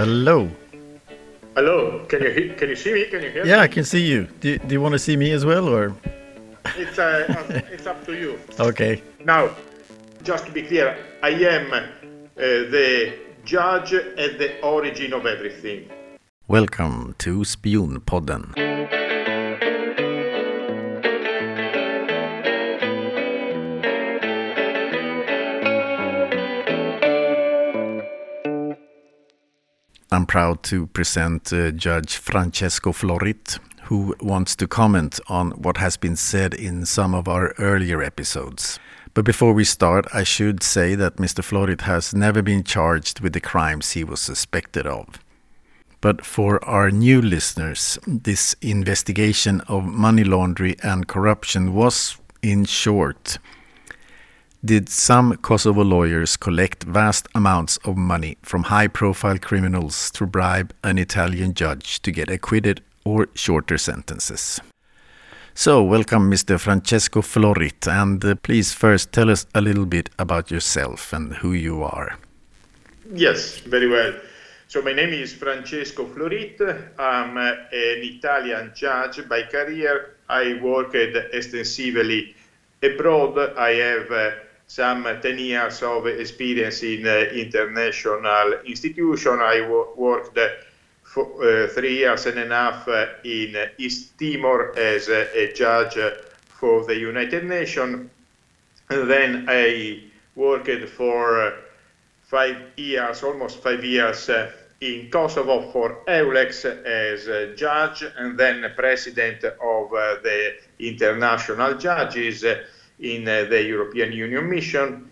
Hello. Hello. Can you can you see me? Can you hear Yeah, me? Yeah, I can see you. Do, do you want to see me as well, or It's uh, it's up to you. okay? Now, just to be clear, I am uh, the judge at the origin of everything. Welcome to Spionpodden. I'm proud to present uh, Judge Francesco Florit, who wants to comment on what has been said in some of our earlier episodes. But before we start, I should say that Mr. Florit has never been charged with the crimes he was suspected of. But for our new listeners, this investigation of money laundering and corruption was, in short, did some Kosovo lawyers collect vast amounts of money from high profile criminals to bribe an Italian judge to get acquitted or shorter sentences? So, welcome, Mr. Francesco Florit, and uh, please first tell us a little bit about yourself and who you are. Yes, very well. So my name is Francesco Florit. I'm uh, an Italian judge by career. I worked extensively abroad. I have uh, some 10 years of experience in uh, international institution. I worked uh, for uh, three years and a half uh, in East Timor as a, judge for the United Nations. Then I worked for five years, almost five years in Kosovo for EULEX as a judge and then president of the international judges in uh, the European Union mission.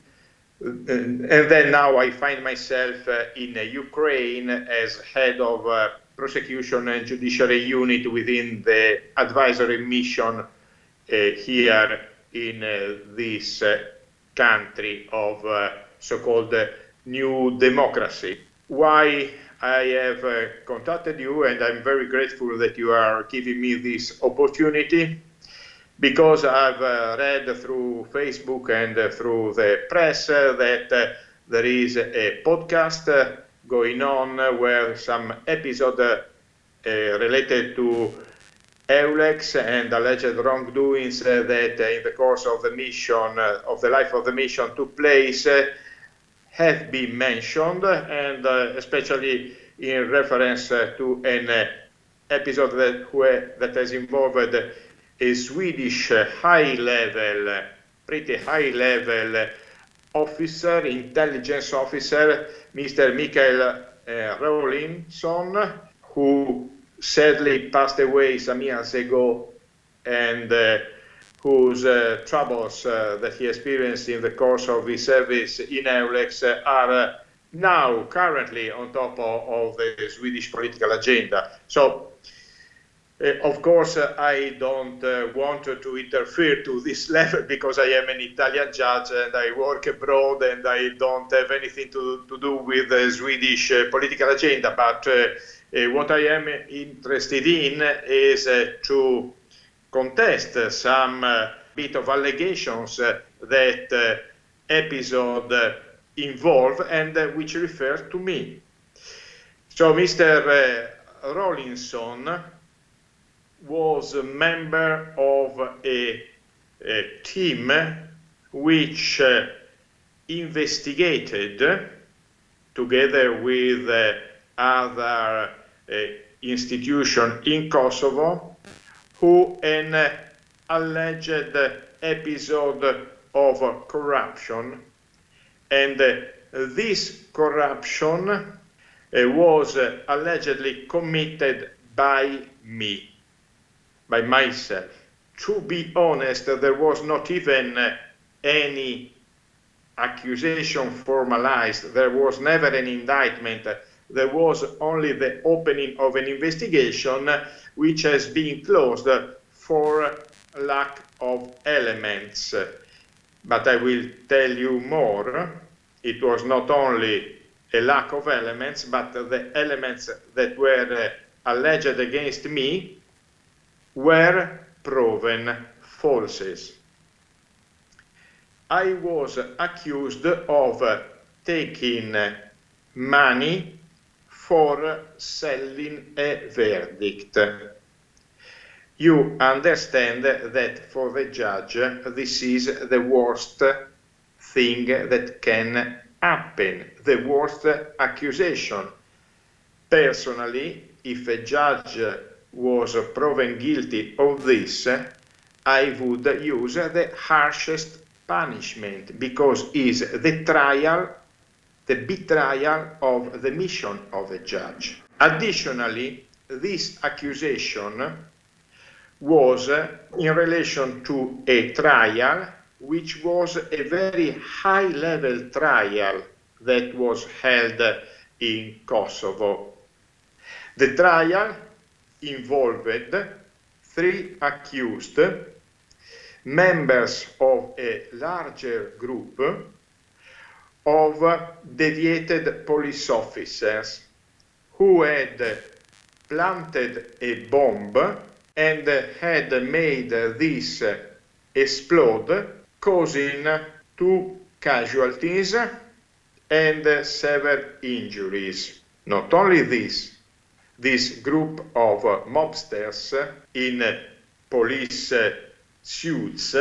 And then now I find myself uh, in uh, Ukraine as head of uh, prosecution and judiciary unit within the advisory mission uh, here in uh, this uh, country of uh, so-called uh, new democracy. Why I have uh, contacted you, and I'm very grateful that you are giving me this opportunity because I've uh, read through Facebook and uh, through the press uh, that there is a podcast going on where some episode uh, related to EULEX and alleged wrongdoings that in the course of the mission, uh, of the life of the mission took place, uh, have been mentioned, and especially in reference to an episode that, where, that has involved a Swedish high-level, uh, pretty high-level officer, intelligence officer, Mr. Mikael uh, Rawlinson, who sadly passed away some years ago and uh, whose uh, troubles uh, that he experienced in the course of his service in EULEX are now currently on top of, of the Swedish political agenda. So, of course, uh, I don't uh, want to interfere to this level because I am an Italian judge and I work abroad and I don't have anything to, to do with the Swedish uh, political agenda. But uh, uh, what I am interested in is uh, to contest uh, some uh, bit of allegations uh, that uh, episode uh, involve and uh, which refer to me. So Mr. Uh, Rawlinson was a member of a, a team which uh, investigated together with uh, other uh, institutions in Kosovo who an alleged episode of corruption. And this corruption uh, was allegedly committed by me by myself. To be honest, there was not even uh, any accusation formalized. There was never an indictment. There was only the opening of an investigation which has been closed for lack of elements. But I will tell you more. It was not only a lack of elements, but the elements that were uh, alleged against me were proven falses. I was accused of taking money for selling a verdict. You understand that for the judge, this is the worst thing that can happen, the worst accusation. Personally, if a judge was proven guilty of this, I would use the harshest punishment because is the trial, the betrayal of the mission of a judge. Additionally, this accusation was in relation to a trial which was a very high level trial that was held in Kosovo. The trial involved, three accused, members of a larger group of deviated police officers who had planted a bomb and had made this explode, causing two casualties and several injuries. Not only this, this group of mobsters in police suits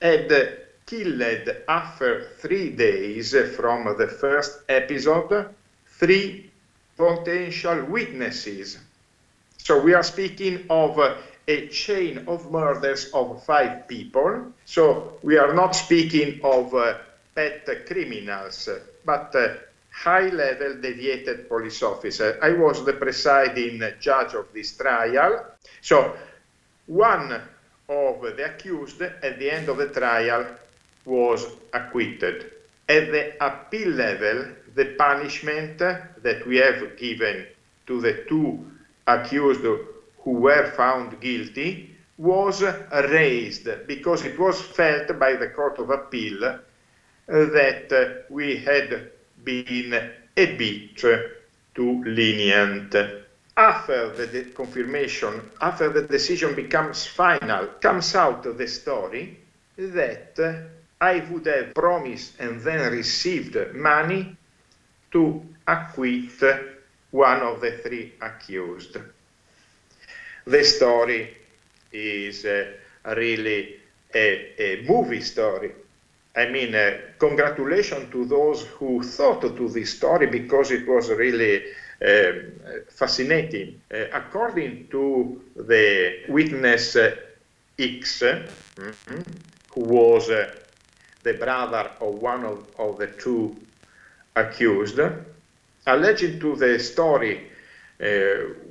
had killed after three days from the first episode three potential witnesses. So we are speaking of a chain of murders of five people. So we are not speaking of uh, pet criminals, but uh, high level deviated police officer. I was the presiding judge of this trial. So one of the accused at the end of the trial was acquitted. At the appeal level, the punishment that we have given to the two accused who were found guilty was raised because it was felt by the Court of Appeal that we had been a bit too lenient. After the confirmation, after the decision becomes final, comes out the story that I would have promised and then received money to acquit one of the three accused. The story is uh, really a, a, movie story. I mean, uh, congratulations to those who thought to this story because it was really um, fascinating. Uh, according to the witness uh, X, mm-hmm, who was uh, the brother of one of, of the two accused, alleging to the story uh,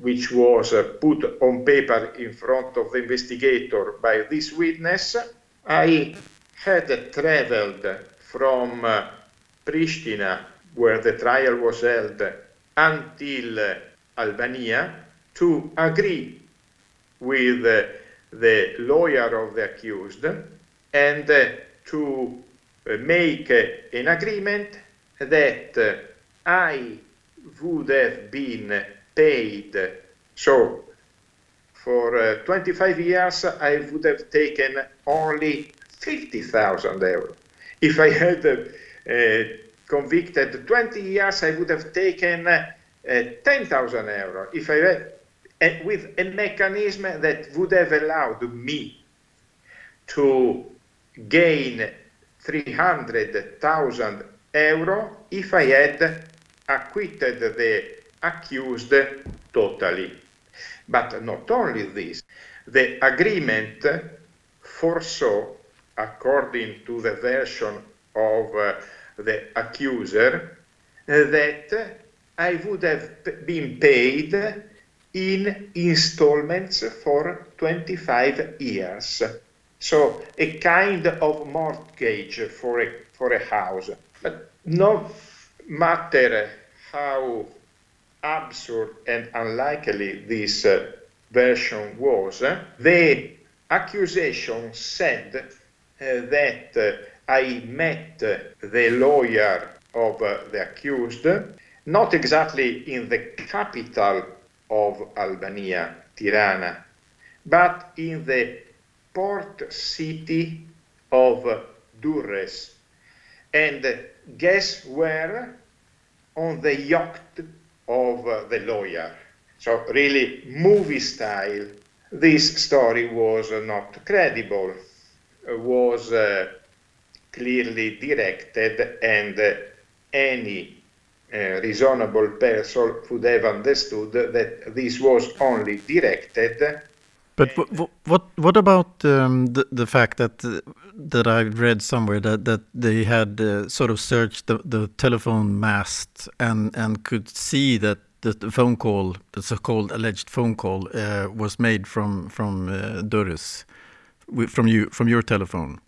which was uh, put on paper in front of the investigator by this witness, I had traveled from uh, Pristina, where the trial was held, until uh, Albania to agree with uh, the lawyer of the accused and uh, to make an agreement that I would have been paid. So for uh, 25 years, I would have taken only 50,000 euros. If I had uh, convicted 20 years, I would have taken uh, 10,000 euros. If I had, uh, with a mechanism that would have allowed me to gain 300,000 euro if I had acquitted the accused totally. But not only this, the agreement foresaw, according to the version of uh, the accuser, that I would have been paid in installments for 25 years. So a kind of mortgage for a, for a house. But no matter how absurd and unlikely this uh, version was, the accusation said that I met the lawyer of the accused, not exactly in the capital of Albania, Tirana, but in the port city of Durres. And guess where? On the yacht of the lawyer. So, really, movie style. This story was not credible, was uh, clearly directed, and uh, any reasonable person would have understood that this was only directed. But what what, what about um, the the fact that uh, that I read somewhere that that they had uh, sort of searched the, the telephone mast and and could see that the, phone call, the so-called alleged phone call, uh, was made from from uh, from you from your telephone.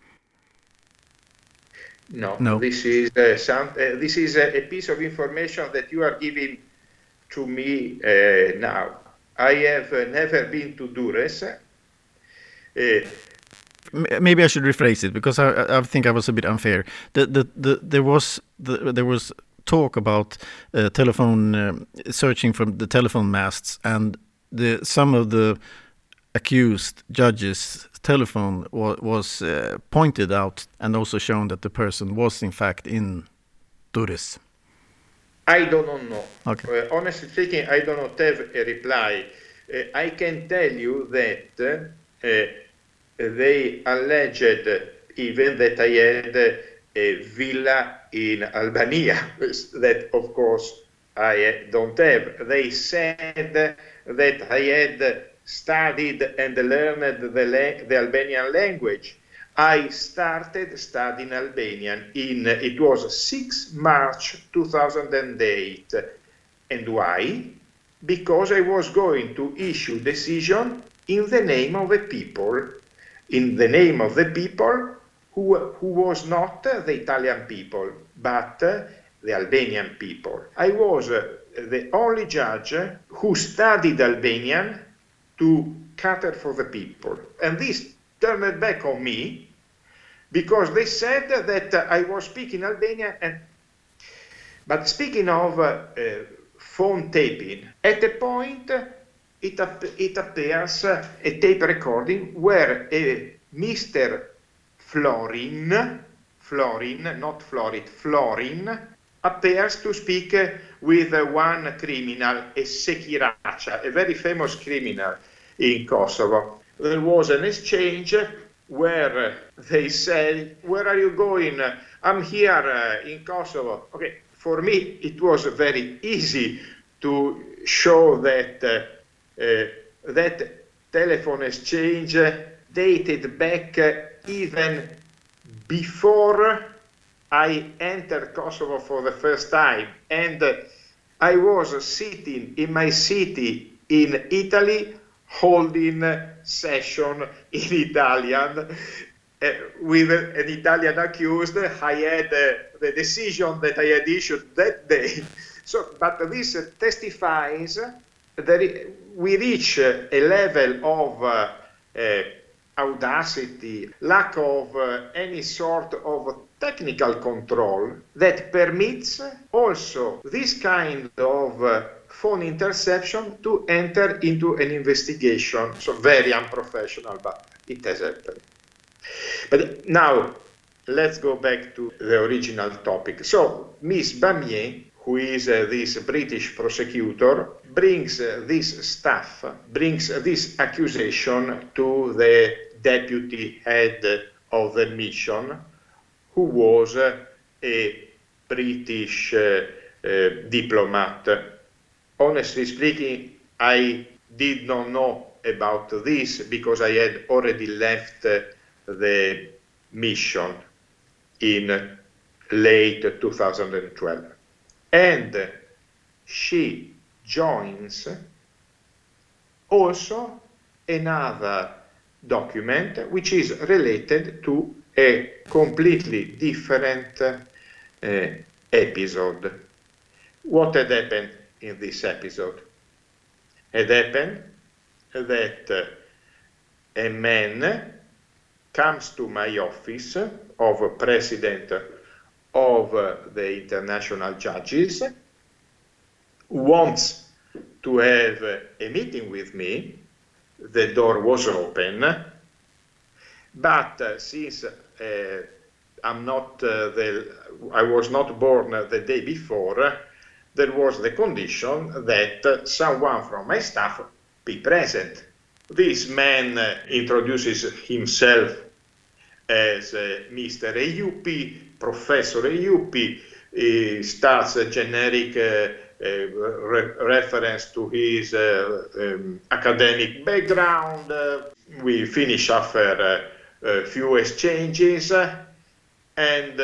No, no. This is uh, some. Uh, this is a, a, piece of information that you are giving to me uh, now. I have uh, never been to Durres. Uh, maybe I should rephrase it because I, I think I was a bit unfair. The, the, the, there was the, there was talk about uh, telephone um, searching from the telephone masts, and the some of the accused judges telephone wa was uh, pointed out and also shown that the person was in fact in Durres? I do not know. Okay. Uh, honestly speaking, I do not have a reply. Uh, I can tell you that uh, they alleged even that I had a villa in Albania, that of course I don't have. They said that I had studied and learned the, the Albanian language. I started studying Albanian in, it was 6 March 2008. And why? Because I was going to issue decision in the name of the people, in the name of the people who, who was not the Italian people, but the Albanian people. I was the only judge who studied Albanian to cater for the people. And this turned back on me because they said that uh, I was speaking Albanian. And, but speaking of uh, uh, phone taping, at a point it, it appears a tape recording where a Mr. Florin, Florin, not Florid, Florin, appears to speak with one criminal, a Sekiraqa, a very famous criminal in Kosovo. There was an exchange where they said, Where are you going? I'm here uh, in Kosovo. Okay, for me, it was very easy to show that uh, uh, that telephone exchange dated back even before I entered Kosovo for the first time. And I was sitting in my city in Italy holding session in Italian uh, with an Italian accused. I had uh, the decision that I had issued that day. So, but this testifies that we reach a level of uh, audacity, lack of any sort of technical control that permits also this kind of uh, phone interception to enter into an investigation. So very unprofessional, but it has happened. But now let's go back to the original topic. So Miss Bamieh, who is uh, this British prosecutor, brings uh, this stuff, brings this accusation to the deputy head of the mission, who was a British uh, diplomat. Honestly speaking, I did not know about this because I had already left the mission in late 2012. And she joins also another document which is related to a completely different uh, episode. What had happened in this episode? It happened that uh, a man comes to my office of president of uh, the international judges, wants to have a meeting with me. The door was open but uh, since I'm not uh, the, I was not born the day before, there was the condition that someone from my staff be present. This man introduces himself as uh, Mr. Ejupi, Professor Ejupi, he starts a generic uh, uh, re reference to his uh, um, academic background. we finish after few exchanges, and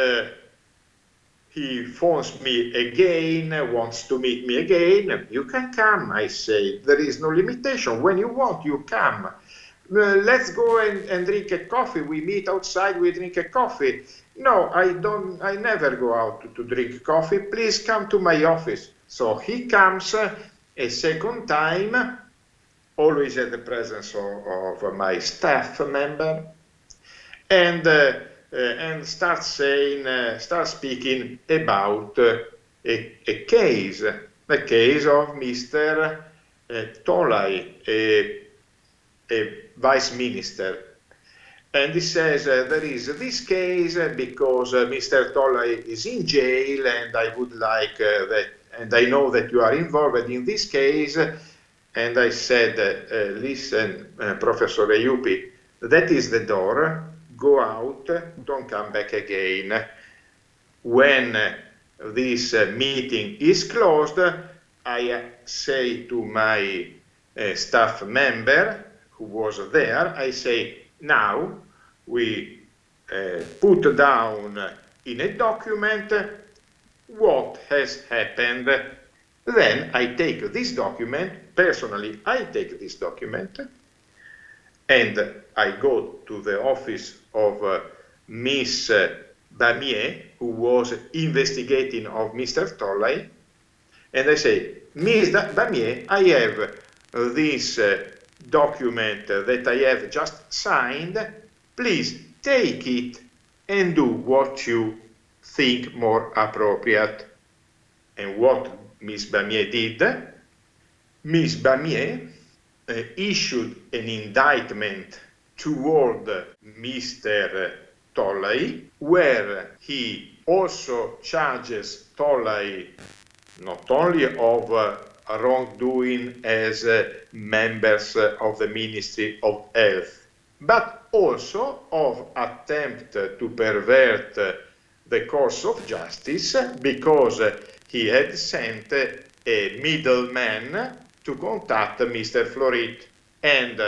he phones me again, wants to meet me again. You can come, I say. There is no limitation. When you want, you come. Uh, let's go and, and, drink a coffee. We meet outside, we drink a coffee. No, I don't, I never go out to, to drink coffee. Please come to my office. So he comes uh, a second time, always at the presence of, of my staff member, and, uh, uh and starts saying, uh, starts speaking about uh, a, a, case, the case of Mr. Tolaj, a, a vice minister. And he says uh, there is this case because uh, Mr. Tolaj is in jail, and I would like uh, that, and I know that you are involved in this case. And I said, uh, uh, listen, uh, Professor Ejupi, that is the door. Go out, don't come back again. When this meeting is closed, I say to my staff member, who was there, I say, now we uh, put down in a document what has happened. Then I take this document, personally, I take this document and I go to the office of uh, Miss Bamieh, who was investigating of Mr. Tolley, and I say, Miss Bamieh, I have this uh, document that I have just signed, please take it and do what you think more appropriate. And what Ms. Bamieh did, Ms. Bamieh uh, issued an indictment toward Mr. Tolley, where he also charges Tolley not only of uh, wrongdoing as uh, members of the Ministry of Health, but also of attempt to pervert the course of justice because he had sent a middleman to contact Mr. Florit. And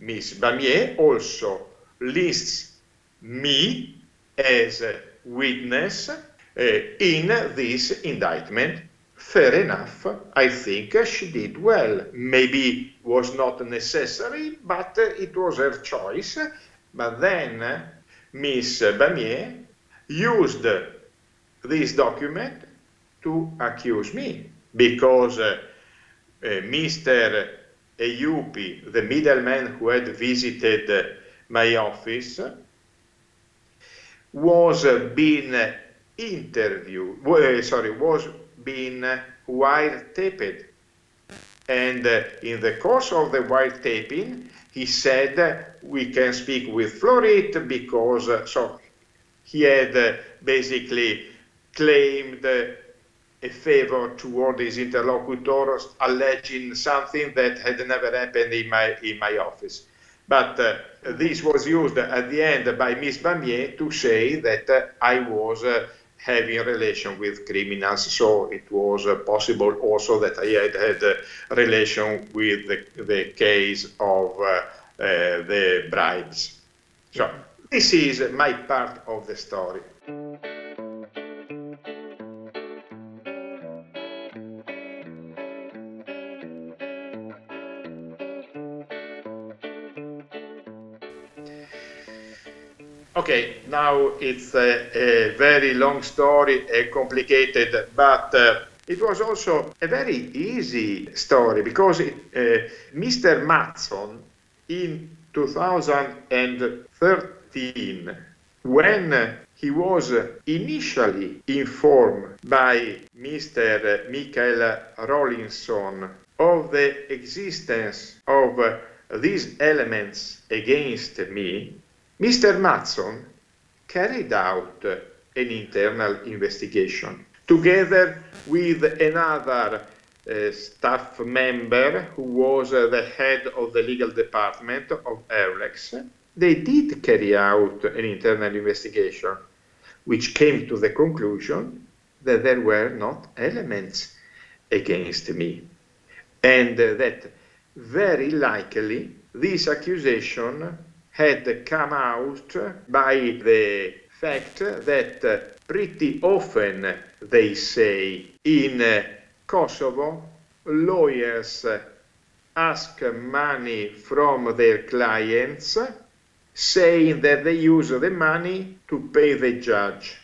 Ms. Bamieh also lists me as a witness uh, in this indictment fair enough. I think she did well. Maybe was not necessary, but it was her choice. But then Miss Bamieh used this document to accuse me because uh, uh, Mr. Ejupi, the middleman who had visited my office, was being interviewed, uh, sorry, was been wiretaped. And uh, in the course of the wiretaping, he said we can speak with Florit because so he had uh, basically claimed a favor toward his interlocutors, alleging something that had never happened in my in my office. But uh, this was used at the end by Ms. Bamieh to say that I was having relation with criminals. So it was uh, possible also that I had had a relation with the, the case of uh, uh, the bribes. So this is my part of the story. Okay, now it's a, a very long story, a complicated, but uh, it was also a very easy story because it, uh, Mr. Mattsson in 2013, when he was initially informed by Mr. Michael Rawlinson of the existence of these elements against me, Mr. Mattsson carried out an internal investigation. together with another uh, staff member who was uh, the head of the legal department of Eulex, they did carry out an internal investigation, which came to the conclusion that there were not elements against me, and uh, that very likely this accusation had come out by the fact that pretty often they say in Kosovo lawyers ask money from their clients saying that they use the money to pay the judge.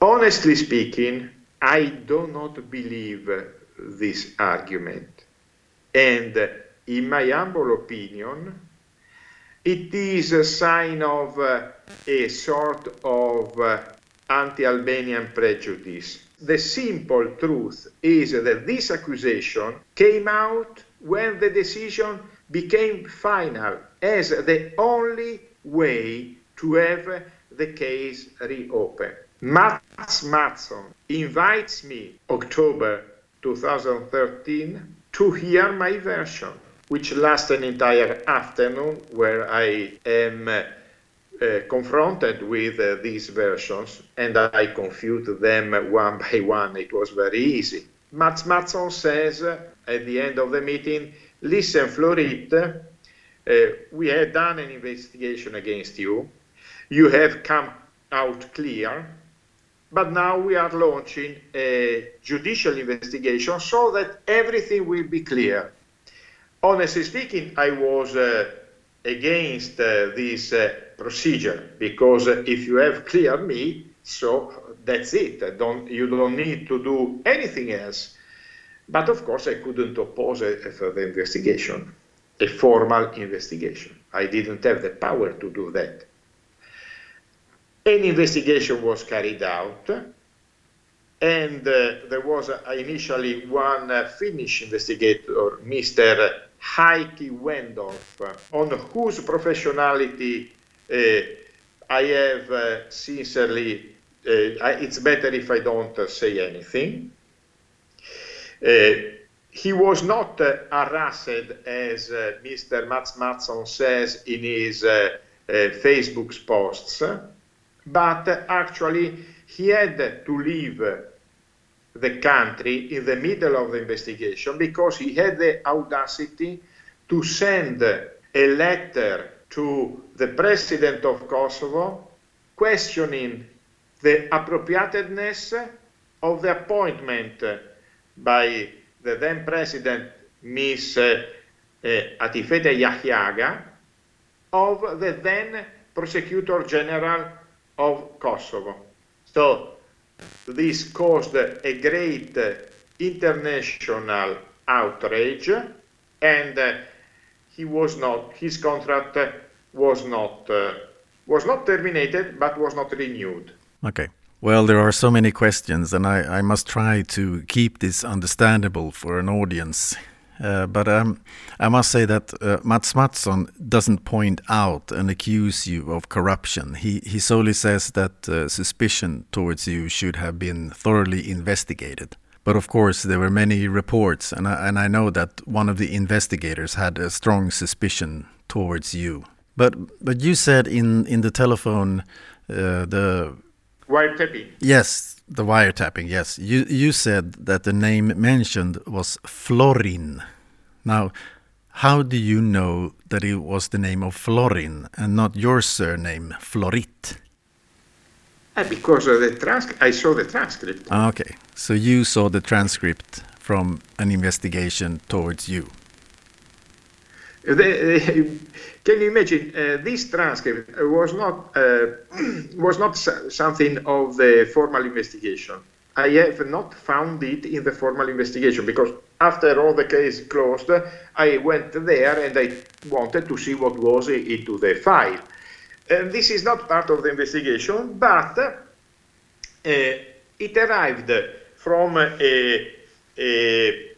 Honestly speaking, I do not believe this argument. And in my humble opinion, it is a sign of uh, a sort of uh, anti-Albanian prejudice. The simple truth is that this accusation came out when the decision became final as the only way to have the case reopened. Mats Mattsson invites me October 2013 to hear my version, which lasts an entire afternoon where I am uh, confronted with uh, these versions and I confute them one by one. It was very easy. Mats Mattsson says uh, at the end of the meeting, listen, Florit, uh, we have done an investigation against you. You have come out clear but now we are launching a judicial investigation so that everything will be clear. Honestly speaking, I was uh, against uh, this uh, procedure because if you have cleared me, so that's it. Don't, you don't need to do anything else. But of course, I couldn't oppose a, a further investigation, a formal investigation. I didn't have the power to do that. An investigation was carried out, and uh, there was uh, initially one uh, Finnish investigator, Mr. Heikki Wendorf, on whose professionality uh, I have uh, sincerely, uh, it's better if I don't uh, say anything. Uh, he was not uh, harassed as Mr. Mats Mattsson says in his Facebook posts but actually he had to leave the country in the middle of the investigation because he had the audacity to send a letter to the president of Kosovo questioning the appropriateness of the appointment by the then president, Ms. Uh, Atifete Jahjaga, of the then prosecutor general of Kosovo. So this caused a great international outrage and uh, he was not his contract was not uh, was not terminated but was not renewed. Okay. Well there are so many questions and i, I must try to keep this understandable for an audience uh, but um, I must say that uh, Mats Mattsson doesn't point out and accuse you of corruption. He, he solely says that uh, suspicion towards you should have been thoroughly investigated. But of course, there were many reports, and I, and I know that one of the investigators had a strong suspicion towards you. But but you said in, in the telephone uh, the wiretapping. Yes, the wiretapping, yes. You you said that the name mentioned was Florin. Now, how do you know that it was the name of Florin and not your surname, Florit? Uh, because of the trans I saw the transcript. Ah, okay, so you saw the transcript from an investigation towards you. The, can you imagine uh, this transcript was not uh, was not something of the formal investigation. I have not found it in the formal investigation because after all the case closed, I went there and I wanted to see what was into the file. And this is not part of the investigation, but uh, it arrived from a, a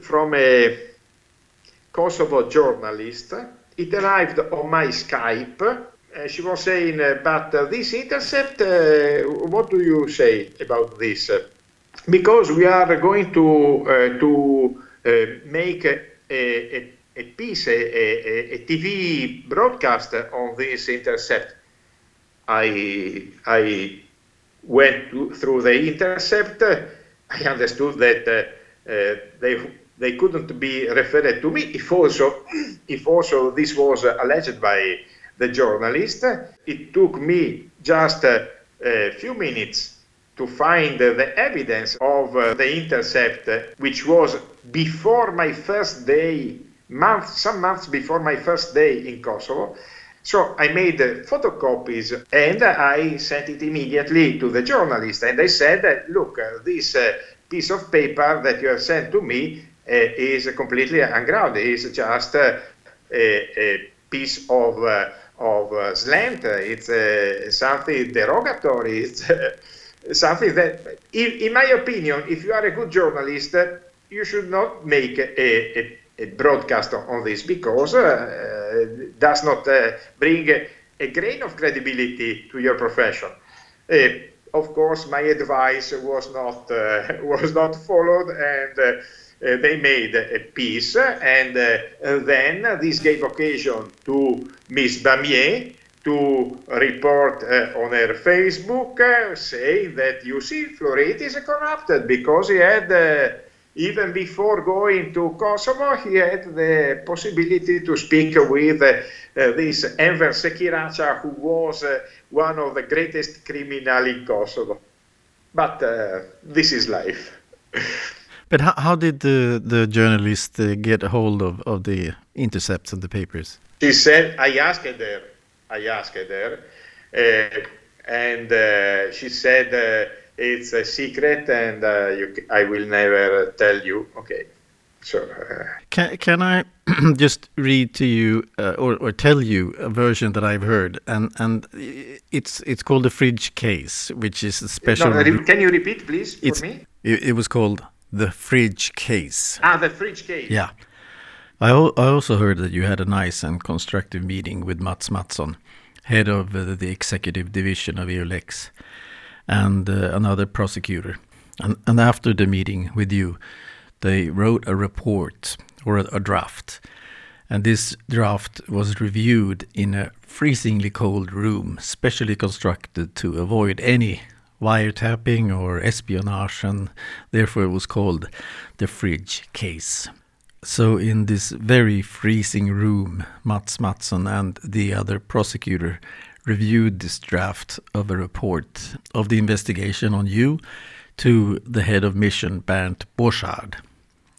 from a Kosovo journalist. It arrived on my Skype. Uh, she was saying, uh, but uh, this intercept, what do you say about this? because we are going to to make a, a, a piece, a, a, TV broadcast on this intercept. I I went to, through the intercept. I understood that uh, they they couldn't be referred to me. If also if also this was alleged by the journalist, it took me just a few minutes to find the evidence of uh, the intercept, which was before my first day, month, some months before my first day in Kosovo. So I made photocopies and I sent it immediately to the journalist. And I said, look, uh, this uh, piece of paper that you have sent to me Eh, is completely ungrounded. It's just a, a, piece of, of slant. It's something derogatory. It's, something that, in, my opinion, if you are a good journalist, you should not make a, a, a broadcast on this because uh, does not uh, bring a, grain of credibility to your profession. Uh, of course, my advice was not was not followed, and they made a piece, and then this gave occasion to Miss Bamieh to report uh, on her Facebook uh, saying that you see, Florit is corrupted because he had, uh, even before going to Kosovo, he had the possibility to speak with uh, uh, this Enver Sekiraqa, who was uh, one of the greatest criminal in Kosovo. But this is life. But how, how did the, the journalist uh, get hold of, of the intercepts and the papers? She said, I asked her I asked her, uh, and uh, she said uh, it's a secret, and you, I will never tell you. Okay. So, uh, can can I just read to you uh, or, or tell you a version that I've heard, and and it's it's called the fridge case, which is a special. No, can you repeat, please, for me? It, it, was called the fridge case. Ah, the fridge case. Yeah, I, I also heard that you had a nice and constructive meeting with Mats Mattsson, head of uh, the executive division of EULEX, and uh, another prosecutor. And, and after the meeting with you, they wrote a report or a, a draft. And this draft was reviewed in a freezingly cold room, specially constructed to avoid any wiretapping or espionage, and therefore it was called the fridge case. So, in this very freezing room, Mats Mattsson and the other prosecutor reviewed this draft of a report of the investigation on you to the head of mission, Bernd Borchardt.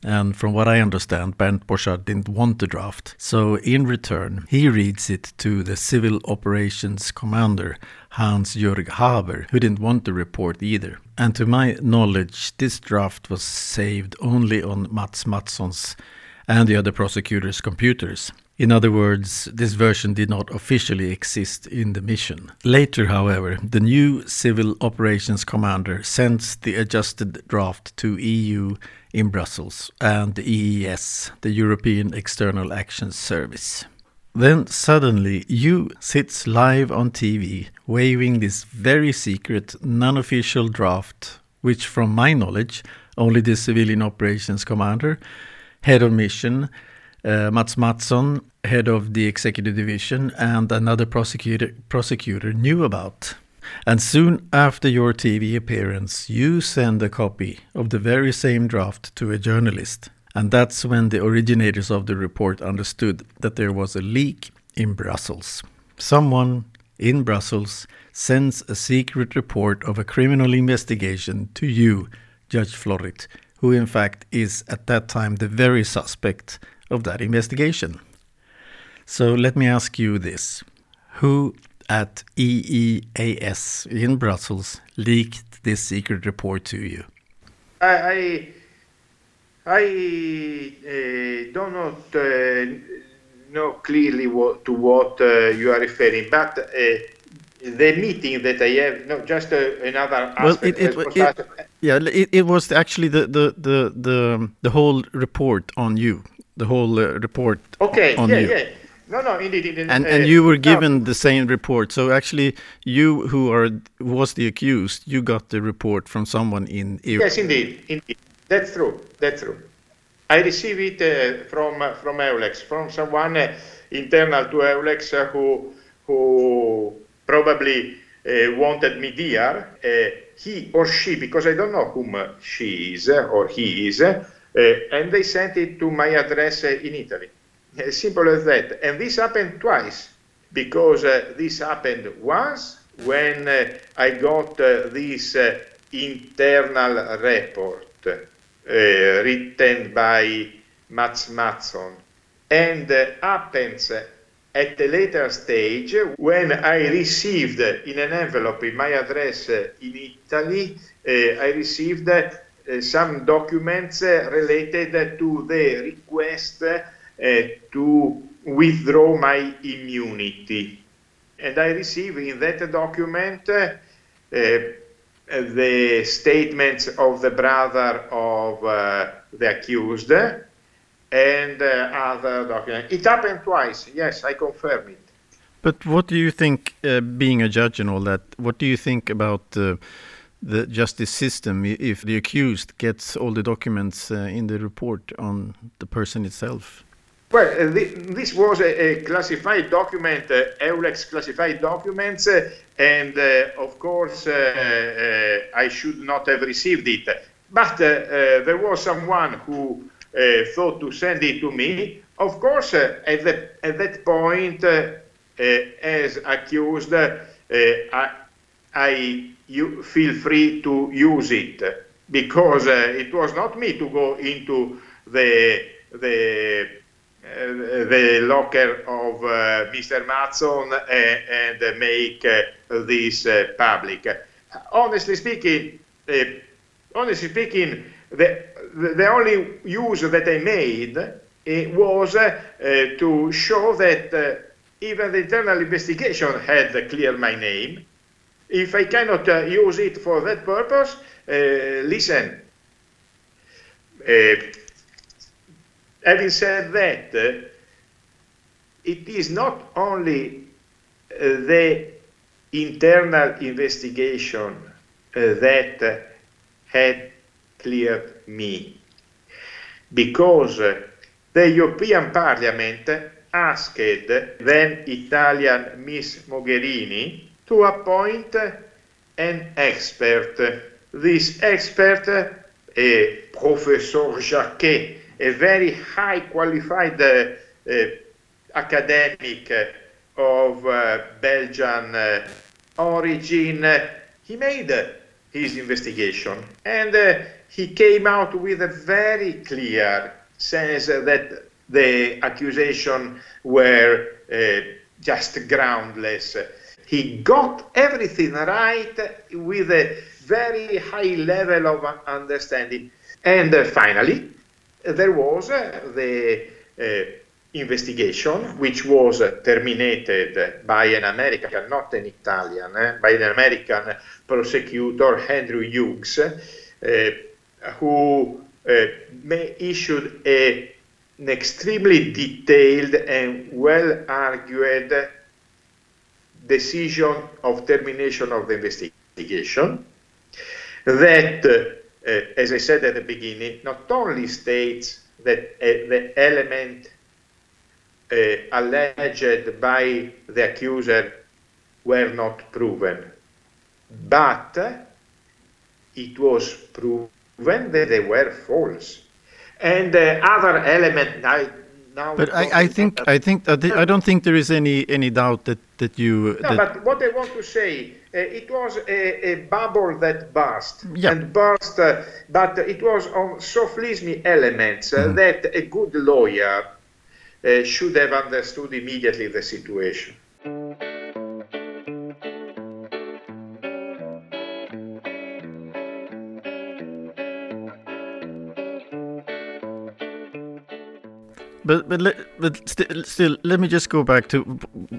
And from what I understand, Bernd Borchardt didn't want the draft. So, in return, he reads it to the civil operations commander, Hans Jörg Haber, who didn't want the report either. And to my knowledge, this draft was saved only on Mats Mattsson's and the other prosecutors' computers. In other words, this version did not officially exist in the mission. Later, however, the new Civil Operations Commander sends the adjusted draft to EU in Brussels and the EES, the European External Action Service. Then suddenly you sits live on TV waving this very secret, non official draft, which, from my knowledge, only the civilian operations commander, head of mission, uh, Mats Mattsson, head of the executive division, and another prosecutor, prosecutor knew about. And soon after your TV appearance, you send a copy of the very same draft to a journalist. And that's when the originators of the report understood that there was a leak in Brussels. Someone in Brussels sends a secret report of a criminal investigation to you, Judge Florit, who in fact is at that time the very suspect of that investigation. So let me ask you this Who at EEAS in Brussels leaked this secret report to you? I, I uh, do not uh, know clearly what, to what uh, you are referring, but uh, the meeting that I have, no, just uh, another well, it, it, it, yeah, it, it was actually the, the, the, the, the whole report on you, the whole uh, report okay, on yeah, you. Yeah. No, no, indeed. indeed and uh, and you were given no. the same report. So actually, you who are was the accused, you got the report from someone in. EU. Yes, indeed, indeed. That's true. That's true. I received it uh, from uh, from Eulex, from someone uh, internal to Eulex uh, who who probably uh, wanted me there. he or she, because I don't know whom she is or he is, and they sent it to my address in Italy. As simple as that. And this happened twice, because uh, this happened once when uh, I got uh, this uh, internal report uh, written by Mats Mattsson, and uh, happens at a later stage when I received in an envelope in my address in Italy, I received some documents related to the request uh, to withdraw my immunity. And I receive in that document uh, the statements of the brother of uh, the accused and uh, other documents. It happened twice, yes, I confirm it. But what do you think, uh, being a judge and all that, what do you think about uh, the justice system if the accused gets all the documents in the report on the person itself? Well, uh, this was a, a, classified document, uh, EULEX classified documents, uh, and uh, of course uh, uh, I should not have received it. But there was someone who thought to send it to me. Of course, at, the, at that point, as accused, I, I feel free to use it because it was not me to go into the the Eh, the locker of eh, uh, Mr. Mattsson and, eh, and make this public. Honestly speaking, honestly speaking, the, the only use that I made was to show that even the internal investigation had cleared my name. If I cannot use it for that purpose, listen, having said that, uh, it is not only uh, the internal investigation uh, that had cleared me, because the European Parliament asked then Italian Miss Mogherini to appoint an expert. This expert, uh, Professor Jacquet, a very high qualified uh, uh, academic of uh, Belgian origin, he made his investigation and he came out with a very clear sense that the accusation were uh, just groundless. He got everything right with a very high level of understanding. And uh, finally, there was uh, the uh, investigation, which was terminated by an American, not an Italian, eh, by an American prosecutor, Andrew Hughes, uh, who issued a, an extremely detailed and well argued decision of termination of the investigation that uh, as I said at the beginning, not only states that uh, the element uh, alleged by the accuser were not proven, but it was proven that they were false. And the other element, I, now but I, I think I think I don't think there is any any doubt that that you. No, that but what I want to say uh, it was a, a, bubble that burst yeah. and burst, uh, but it was on sophismy elements uh, mm. that a good lawyer uh, should have understood immediately the situation. But but but st still, let me just go back to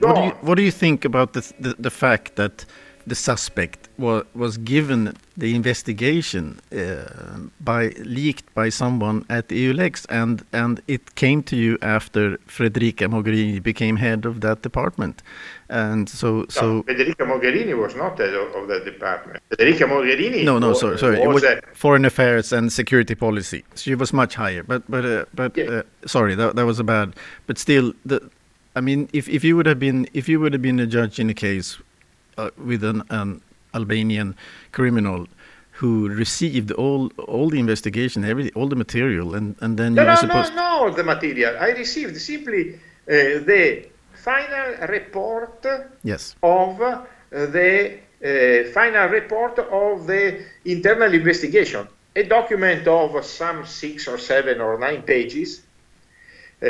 what do you what do you think about the, the the fact that the suspect was was given the investigation uh, by leaked by someone at EULEX, and and it came to you after Federica Mogherini became head of that department, and so no, so Federica Mogherini was not head of, that department. Federica Mogherini. no no was, sorry sorry it was was a- foreign affairs and security policy. She was much higher, but but uh, but Yeah. uh, sorry that that was a bad. But still, the I mean, if if you would have been if you would have been a judge in a case uh, with an, an Albanian criminal who received all all the investigation, every all the material, and and then No, you were no, supposed. no, no, the material. I received simply uh, the final report Yes. of uh, the uh, final report of the internal investigation, a document of some six or seven or nine pages uh,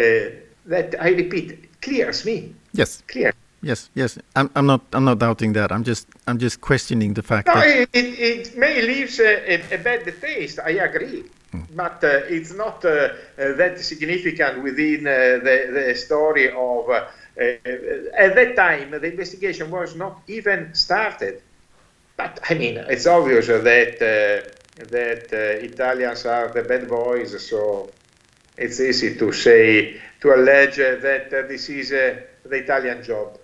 that I repeat clears me. Yes. Clear. Yes. Yes. I'm I'm not I'm not doubting that. I'm just I'm just questioning the fact No, that. it, it, may leave a, a, a bad taste. I agree, but uh, it's not uh, uh, that significant within uh, the, the story of. Uh, at that time, the investigation was not even started. But I mean, it's obvious that uh, that uh, Italians are the bad boys, so it's easy to say to allege that this is the Italian job.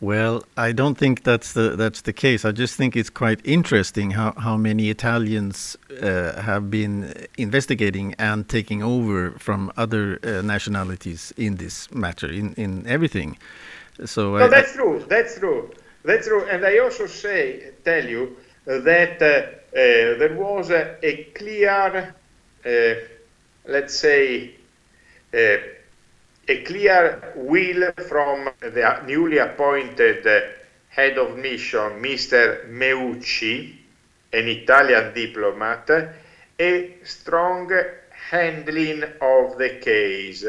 Well, I don't think that's the that's the case. I just think it's quite interesting how, how many Italians uh, have been investigating and taking over from other uh, nationalities in this matter, in, in everything. So No, I- that's true. That's true. That's true. And I also say, tell you uh, that uh, uh, there was a, a clear, uh, let's say, uh, a clear will from the newly appointed head of mission, Mr. Meucci, an Italian diplomat, a strong handling of the case.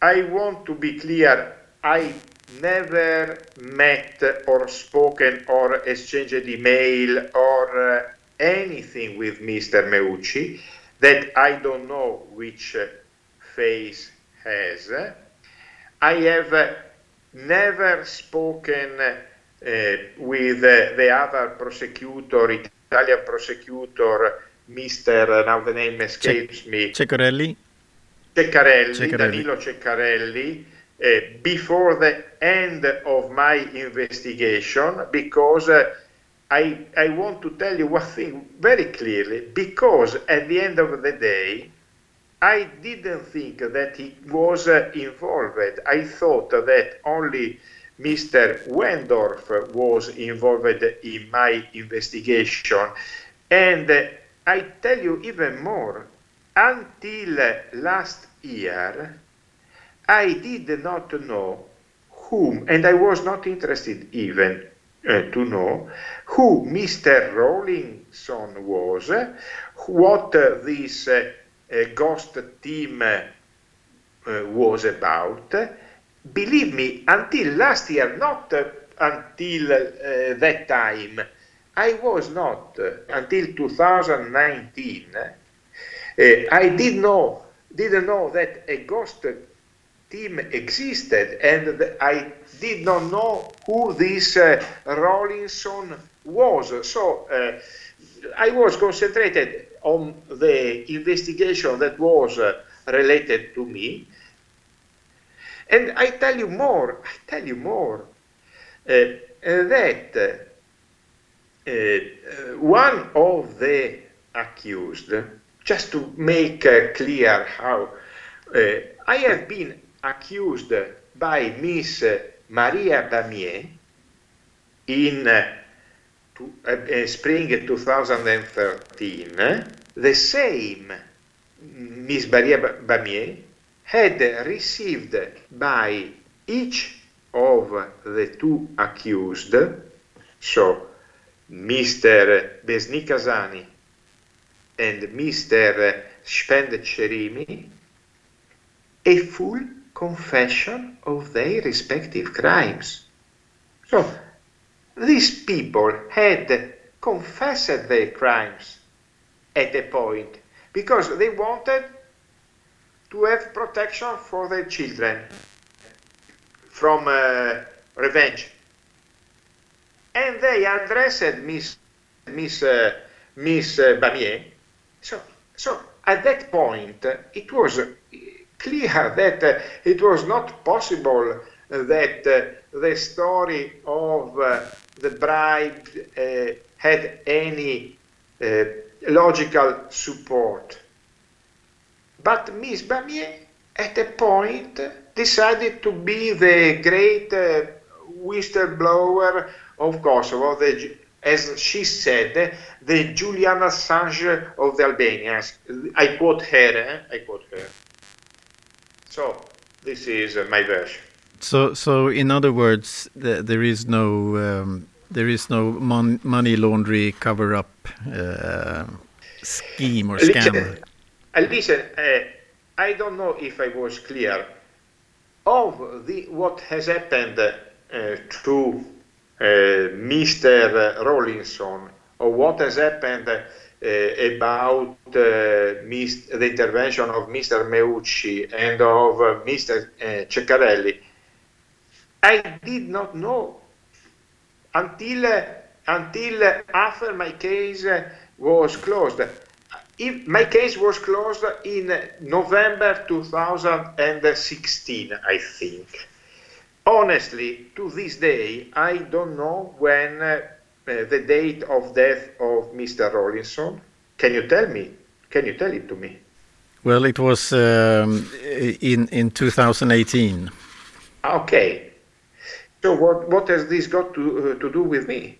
I want to be clear, I never met or spoken or exchanged email or uh, anything with Mr. Meucci that I don't know which face has. I have never spoken uh, with the other prosecutor, Italian prosecutor, Mr. now the name escapes me. Ceccarelli, Ceccarelli, Ceccarelli. Danilo Ceccarelli, uh, before the end of my investigation because uh, I, I want to tell you one thing very clearly because at the end of the day, I didn't think that he was uh, involved. I thought that only Mr. Wendorf was involved in my investigation. And I tell you even more, until last year, I did not know whom, and I was not interested even uh, to know who Mr. Rawlinson was, what uh, this uh, ghost team uh, was about. Believe me, until last year, not until uh, that time, I was not uh, until 2019. uh, I did know, didn't know that a ghost team existed, and I did not know who this uh, Rawlinson was. So uh, I was concentrated on the investigation that was uh, related to me. And I tell you more, I tell you more, uh, that uh, one of the accused, just to make clear how I have been accused by Miss Maria Bamieh in to, uh, uh, spring 2013, uh, the same Miss Maria Bamieh had received by each of the two accused, so Mr. Besnikazani and Mr. Spend-Cerimi, a full confession of their respective crimes. So these people had confessed their crimes at a point because they wanted to have protection for their children from uh, revenge. And they addressed Miss Miss uh, Miss uh, Bamieh. So so at that point it was clear that uh, it was not possible that uh, the story of uh, the bribe uh, had any logical support. But Miss Bamieh, at a point, decided to be the great whistleblower of Kosovo, the, as she said, the Julian Assange of the Albanians. I quote her. Eh? I quote her. So this is my version. So, so in other words, the, there is no um, there is no mon money laundry cover up uh, scheme or scam. Listen, uh, listen uh, I don't know if I was clear of the what has happened uh, to uh, Mr. Rawlinson or what has happened uh, about the intervention of Mr. Meucci and of Mr. Ceccarelli I did not know until uh, until after my case was closed. If my case was closed in November 2016, I think. Honestly, to this day, I don't know when uh, the date of death of Mr. Rawlinson. Can you tell me? Can you tell it to me? Well, it was um, in in 2018. Okay, so what, what has this got to, uh, to do with me?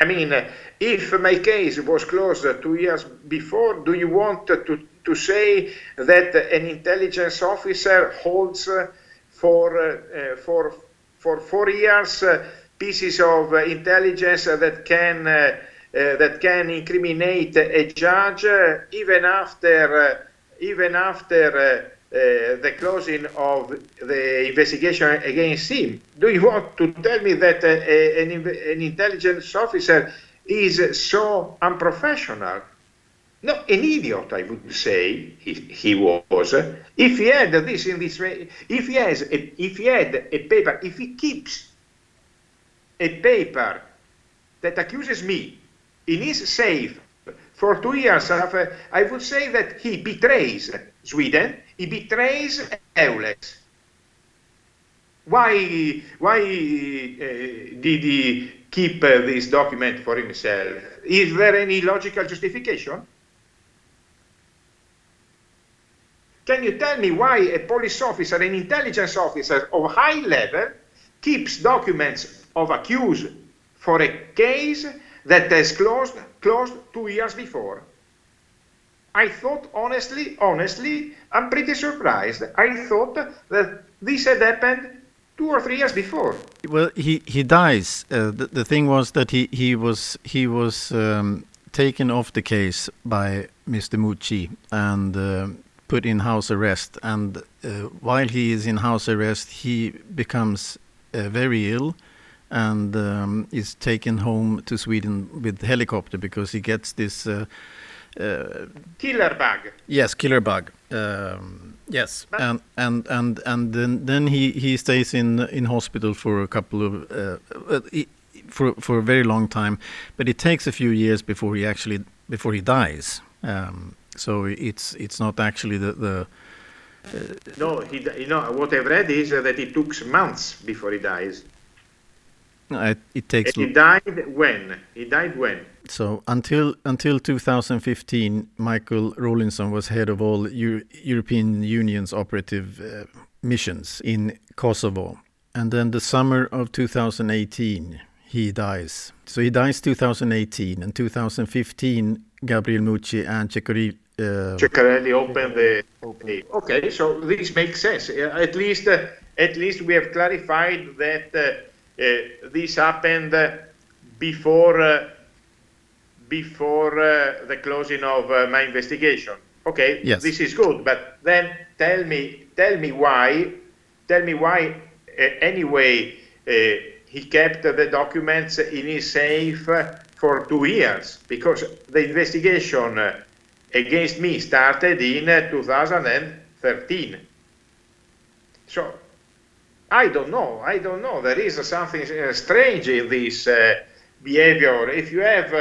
I mean, uh, if my case was closed two years before, do you want to, to say that an intelligence officer holds uh, for, uh, for, for four years uh, pieces of intelligence that can, uh, that can incriminate a judge even after, even after uh, Uh, the closing of the investigation against him. Do you want to tell me that uh, uh an, an, intelligence officer is so unprofessional? No, an idiot, I would say he, he was. If he had this in this way, if he has, a, if he had a paper, if he keeps a paper that accuses me in his safe for two years, uh, I would say that he betrays Sweden he betrays Eulex. Why, why uh, did he keep uh, this document for himself? Is there any logical justification? Can you tell me why a police officer, an intelligence officer of high level, keeps documents of accused for a case that has closed, closed two years before? I thought, honestly, honestly, I'm pretty surprised. I thought that this had happened two or three years before. Well, he he dies. Uh, the, the thing was that he he was he was um, taken off the case by Mr. Meucci and uh, put in house arrest. And uh, while he is in house arrest, he becomes uh, very ill and um, is taken home to Sweden with helicopter because he gets this uh, killer bug. Yes, killer bug. Um, yes, but and and and and then then he he stays in in hospital for a couple of uh, uh for for a very long time, but it takes a few years before he actually before he dies. Um, so it's it's not actually the the. Uh, no, he, you know what I've read is that it took months before he dies. It, it takes. And he died when? He died when? So until until 2015, Michael Rawlinson was head of all Euro European Union's operative uh, missions in Kosovo, and then the summer of 2018, he dies. So he dies 2018, and 2015, Gabriel Meucci and Ceccarelli. Uh, Ceccarelli opened the. Okay. so this makes sense. At least, uh, at least we have clarified that uh, uh, this happened before uh, before uh, the closing of uh, my investigation. Okay, yes. this is good, but then tell me, tell me why, tell me why. Uh, anyway, uh, he kept the documents in his safe for two years because the investigation uh, against me started in uh, 2013. So I don't know. I don't know. There is something strange in this behavior. If you have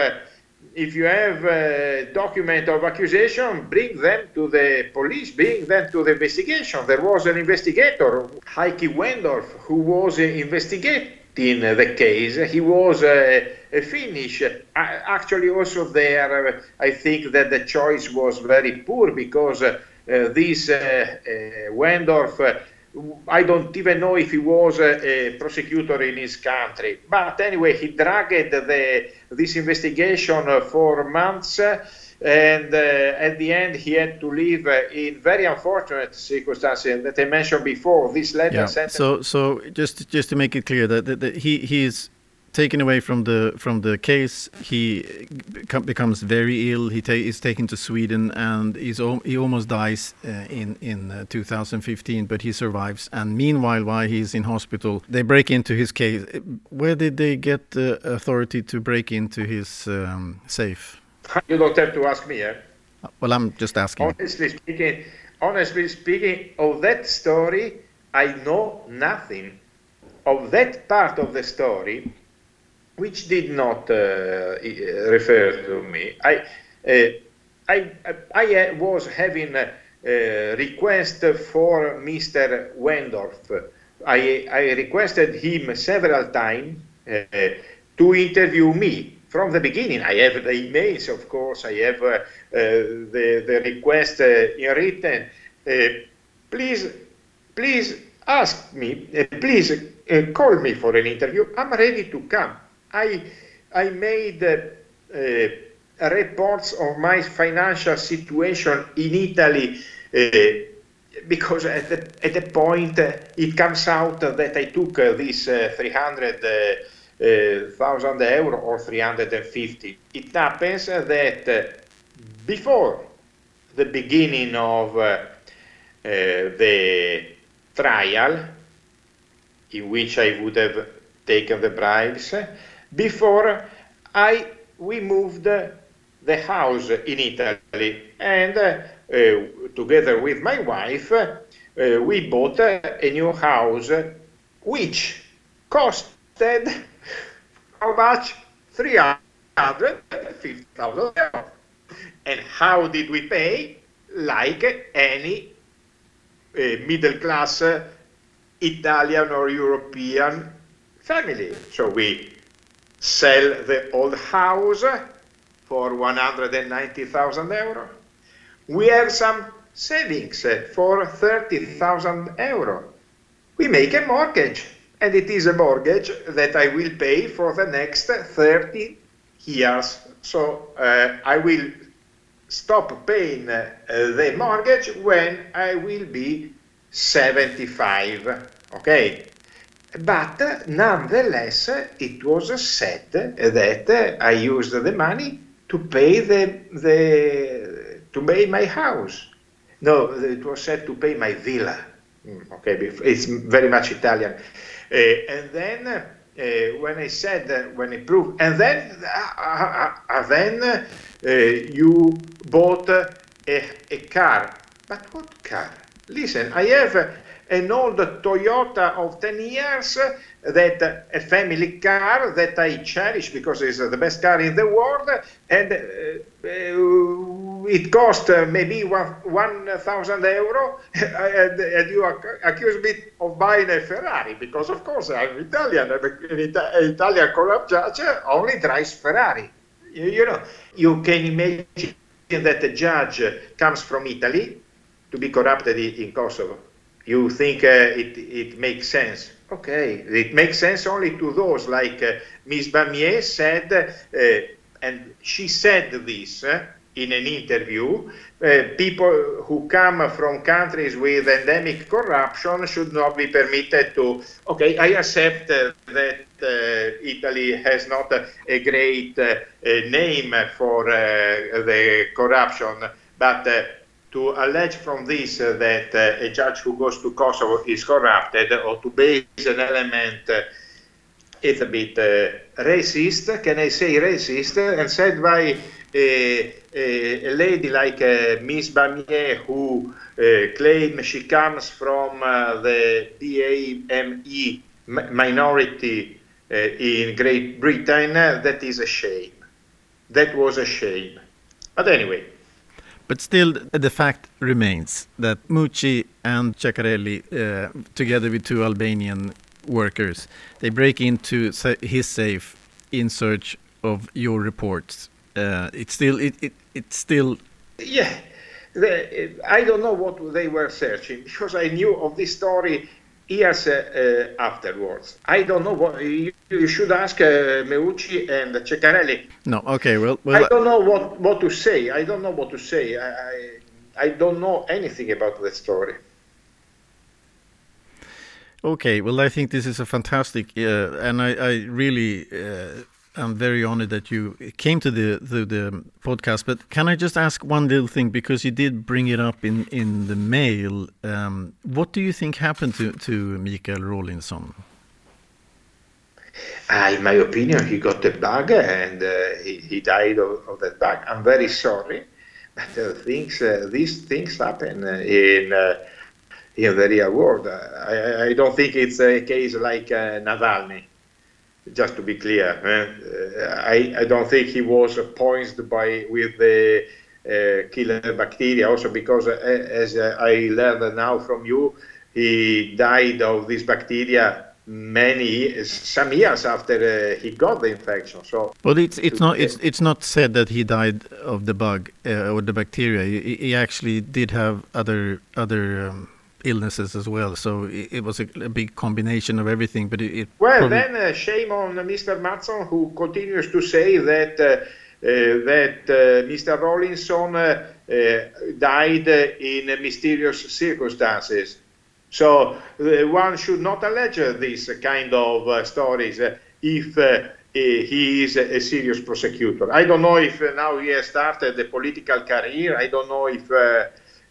if you have a document of accusation, bring them to the police, bring them to the investigation. There was an investigator, Heike Wendorf, who was investigating the case. He was uh, a Finnish. Actually, also there, uh, I think that the choice was very poor because uh, this Wendorf I don't even know if he was a, a, prosecutor in his country. But anyway, he dragged the, this investigation for months. And uh, at the end, he had to leave uh, in very unfortunate circumstances that I mentioned before. This letter yeah. So, so just just to make it clear that, that, that he he is taken away from the from the case. He becomes very ill. He ta is taken to Sweden, and he's he almost dies uh, in in uh, 2015, but he survives. And meanwhile, while he's in hospital, they break into his case. Where did they get the authority to break into his um, safe? You don't have to ask me. Eh? Well, I'm just asking. Honestly speaking, honestly speaking, of that story, I know nothing. Of that part of the story, which did not uh, refer to me. I, uh, I, I uh, was having a, request for Mr. Wendorf. I, I requested him several times to interview me from the beginning. I have the emails, of course. I have uh, uh, the, the request uh, in written. please, please ask me. please call me for an interview. I'm ready to come. I, I made uh, reports of my financial situation in Italy uh, because at the, at the point uh, it comes out that I took uh, this uh, 300,000 uh, euro or 350. It happens that before the beginning of the trial, in which I would have taken the bribes, before I we moved the house in Italy and uh, together with my wife uh, we bought a new house which costed how much? 350,000 euros and how did we pay? Like any uh, middle class Italian or European family. So we sell the old house for 190,000 euro. We have some savings for 30,000 euro. We make a mortgage, and it is a mortgage that I will pay for the next 30 years. So uh, I will stop paying uh, the mortgage when I will be 75. Okay, but nonetheless, it was said that I used the money to pay the, the to pay my house. No, it was said to pay my villa. Mm, okay, it's very much Italian. Uh, and then uh, when I said when I proved, and then uh, then you bought a, a car. But what car? Listen, I have an old Toyota of 10 years that a family car that I cherish because it's the best car in the world and uh, it cost uh, maybe 1,000 euro and, and, you accuse me of buying a Ferrari because of course I'm Italian an Italian corrupt judge only drives Ferrari. You, you know you can imagine that the judge comes from Italy to be corrupted in Kosovo you think uh, it, it makes sense. Okay, it makes sense only to those like uh, Ms. Bamieh said, uh, and she said this uh, in an interview, uh, people who come from countries with endemic corruption should not be permitted to, okay, I accept uh, that Italy has not a great name for the corruption, but to allege from this uh, that uh, a judge who goes to Kosovo is corrupted or to base an element uh, it's a bit uh, racist, can I say racist, and said by a, a, a lady like uh, Miss Bamieh who uh, claims she comes from uh, the BAME minority uh, in Great Britain, that is a shame. That was a shame. But anyway. But still, the fact remains that Meucci and Ceccarelli, uh, together with two Albanian workers, they break into his safe in search of your reports. Uh, it's still, it, it, it's still. Yeah, the, I don't know what they were searching because I knew of this story years uh, uh, afterwards. I don't know what you, you should ask uh, Meucci and Ceccarelli. No, okay, well, well, I don't know what, what to say. I don't know what to say. I, I, I don't know anything about that story. Okay, well, I think this is a fantastic, uh, and I, I really uh, I'm very honored that you came to the, the, the podcast. But can I just ask one little thing because you did bring it up in in the mail? Um, what do you think happened to to Mikael Rawlinson? Uh, in my opinion, he got a bug and uh, he, he died of, of, that bug. I'm very sorry, but uh, things uh, these things happen uh, in uh, in the real world. I, I, don't think it's a case like Navalny just to be clear, uh, I, I don't think he was poisoned by with the uh, killer bacteria. Also, because uh, as I learned now from you, he died of this bacteria many some years after uh, he got the infection. So, well, it's it's not it's it's not said that he died of the bug uh, or the bacteria. He, he, actually did have other other. Um, illnesses as well. So it, it was a, a, big combination of everything. But it, it well, then uh, shame on Mr. Mattsson who continues to say that. Uh, uh, that uh, Mr. Rawlinson uh, uh, died in mysterious circumstances. So one should not allege this kind of stories if he is a, serious prosecutor. I don't know if now he has started a political career. I don't know if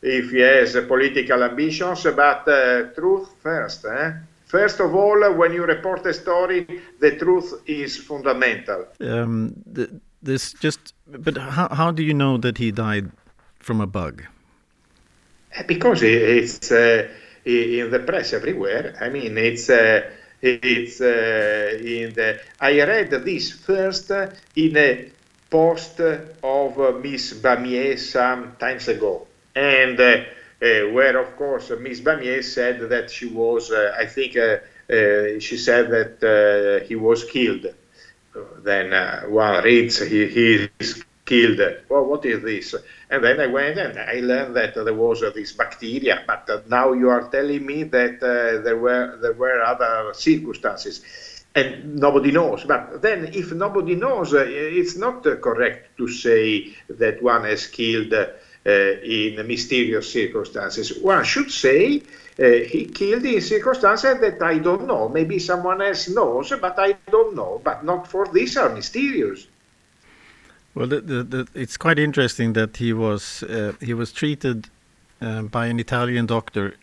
if he has political ambitions, but uh, truth first. Eh? First of all, when you report a story, the truth is fundamental. Um, this just, but how, how do you know that he died from a bug? Eh, because it's uh, in the press everywhere. I mean, it's uh, it's uh, in the. I read this first in a post of Miss Bamieh some times ago and uh, uh, where of course Ms. Bamieh said that she was, uh, I think she said that he was killed. Then one reads he, he is killed. Well, what is this? And then I went and I learned that there was uh, this bacteria. But uh, now you are telling me that uh, there were there were other circumstances, and nobody knows. But then, if nobody knows, it's not correct to say that one has killed in mysterious circumstances. One should say uh, he killed in circumstances that I don't know. Maybe someone else knows, but I don't know. But not for this are mysterious. Well, the, the, the, it's quite interesting that he was uh, he was treated by an Italian doctor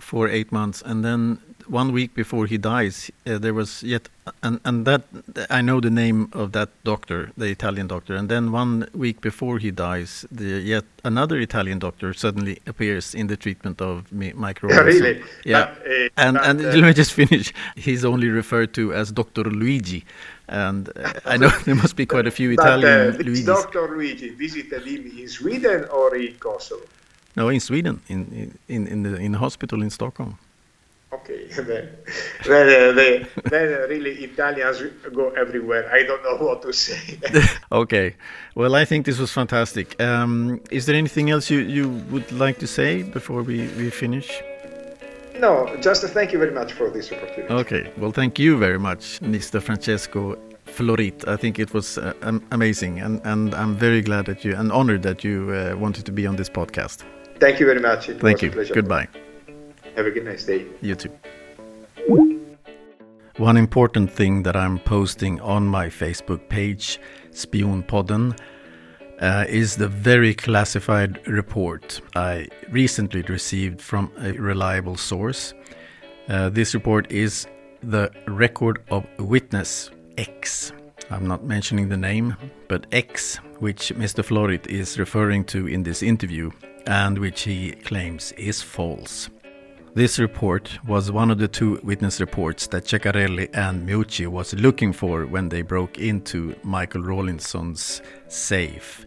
for eight months, and then one week before he dies, uh, there was yet, and and that I know the name of that doctor, the Italian doctor, and then one week before he dies, the yet another Italian doctor suddenly appears in the treatment of micro. Yeah, really? Yeah, but, uh, and but, and uh, let me just finish. He's only referred to as Doctor Luigi, and uh, I know there must be quite a few Italian but, uh, Doctor Luigi visited him in Sweden or in Kosovo. No, in Sweden, in in in the in the hospital in Stockholm. Okay, then, then, then, then really Italians go everywhere. I don't know what to say. okay, well, I think this was fantastic. Um, is there anything else you, you would like to say before we, we finish? No, just thank you very much for this opportunity. Okay, well, thank you very much, Mr. Francesco Florit. I think it was uh, amazing, and, and I'm very glad that you and honored that you uh, wanted to be on this podcast. Thank you very much. It Thank you. Goodbye. Have a good nice day. You too. One important thing that I'm posting on my Facebook page, Spionpodden, uh, is the very classified report I recently received from a reliable source. Uh, this report is the Record of Witness X. I'm not mentioning the name, but X, which Mr. Florit is referring to in this interview, and which he claims is false. This report was one of the two witness reports that Ceccarelli and Meucci was looking for when they broke into Michael Rawlinson's safe.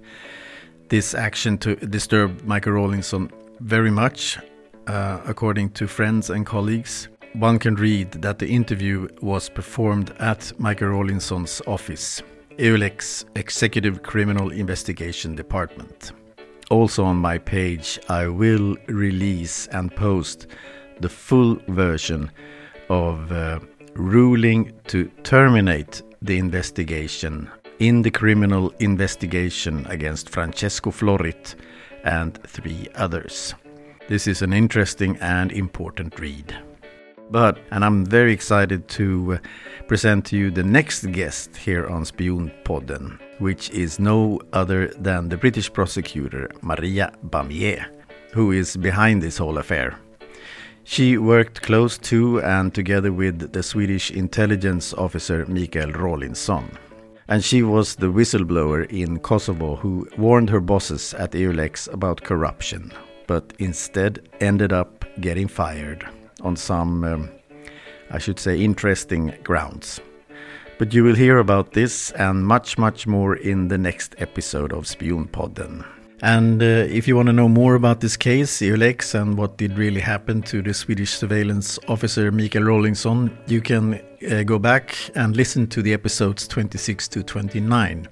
This action to disturb Michael Rawlinson very much, uh, according to friends and colleagues. One can read that the interview was performed at Michael Rawlinson's office, EULEX Executive Criminal Investigation Department. Also on my page, I will release and post the full version of uh, ruling to terminate the investigation in the criminal investigation against Francesco Florit and three others. This is an interesting and important read. But, and I'm very excited to uh, present to you the next guest here on Spionpodden, which is no other than the British prosecutor Maria Bamieh, who is behind this whole affair. She worked close to and together with the Swedish intelligence officer Mikael Rawlinson. And she was the whistleblower in Kosovo who warned her bosses at EULEX about corruption, but instead ended up getting fired on some, um, I should say, interesting grounds. But you will hear about this and much, much more in the next episode of Spionpodden. And uh, if you want to know more about this case, EULEX, and what did really happen to the Swedish surveillance officer Mikael Rawlinson, you can uh, go back and listen to the episodes 26 to 29.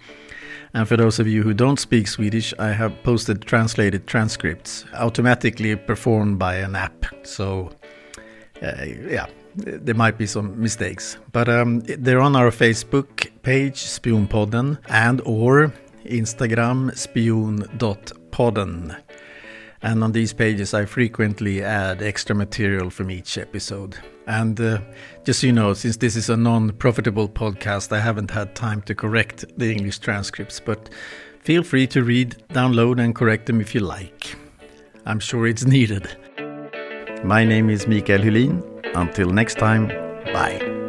And for those of you who don't speak Swedish, I have posted translated transcripts automatically performed by an app. So, uh, yeah, there might be some mistakes. But um, they're on our Facebook page, Spionpodden, and or Instagram spion.podden. And on these pages, I frequently add extra material from each episode. And uh, just so you know, since this is a non profitable podcast, I haven't had time to correct the English transcripts, but feel free to read, download, and correct them if you like. I'm sure it's needed. My name is Mikael Hylin. Until next time, bye.